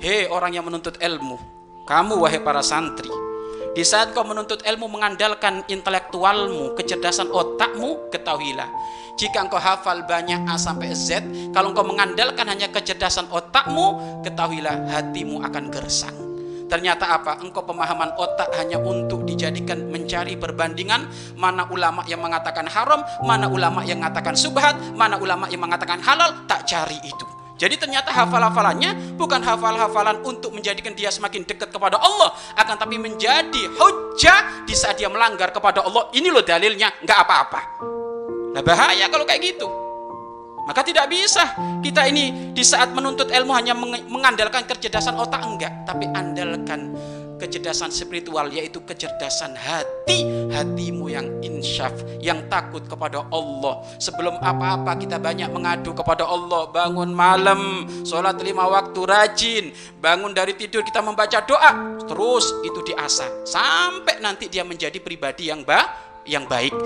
Hei orang yang menuntut ilmu, kamu wahai para santri, di saat kau menuntut ilmu mengandalkan intelektualmu, kecerdasan otakmu, ketahuilah. Jika engkau hafal banyak A sampai Z, kalau engkau mengandalkan hanya kecerdasan otakmu, ketahuilah hatimu akan gersang. Ternyata apa? Engkau pemahaman otak hanya untuk dijadikan mencari perbandingan mana ulama yang mengatakan haram, mana ulama yang mengatakan subhat, mana ulama yang mengatakan halal, tak cari itu. Jadi ternyata hafal-hafalannya bukan hafal-hafalan untuk menjadikan dia semakin dekat kepada Allah, akan tapi menjadi hujah di saat dia melanggar kepada Allah. Ini loh dalilnya, nggak apa-apa. Nah bahaya kalau kayak gitu. Maka tidak bisa kita ini di saat menuntut ilmu hanya mengandalkan kecerdasan otak enggak, tapi andalkan kecerdasan spiritual yaitu kecerdasan hati hatimu yang insyaf yang takut kepada Allah. Sebelum apa-apa kita banyak mengadu kepada Allah bangun malam sholat lima waktu rajin bangun dari tidur kita membaca doa terus itu diasah. Sampai nanti dia menjadi pribadi yang ba yang baik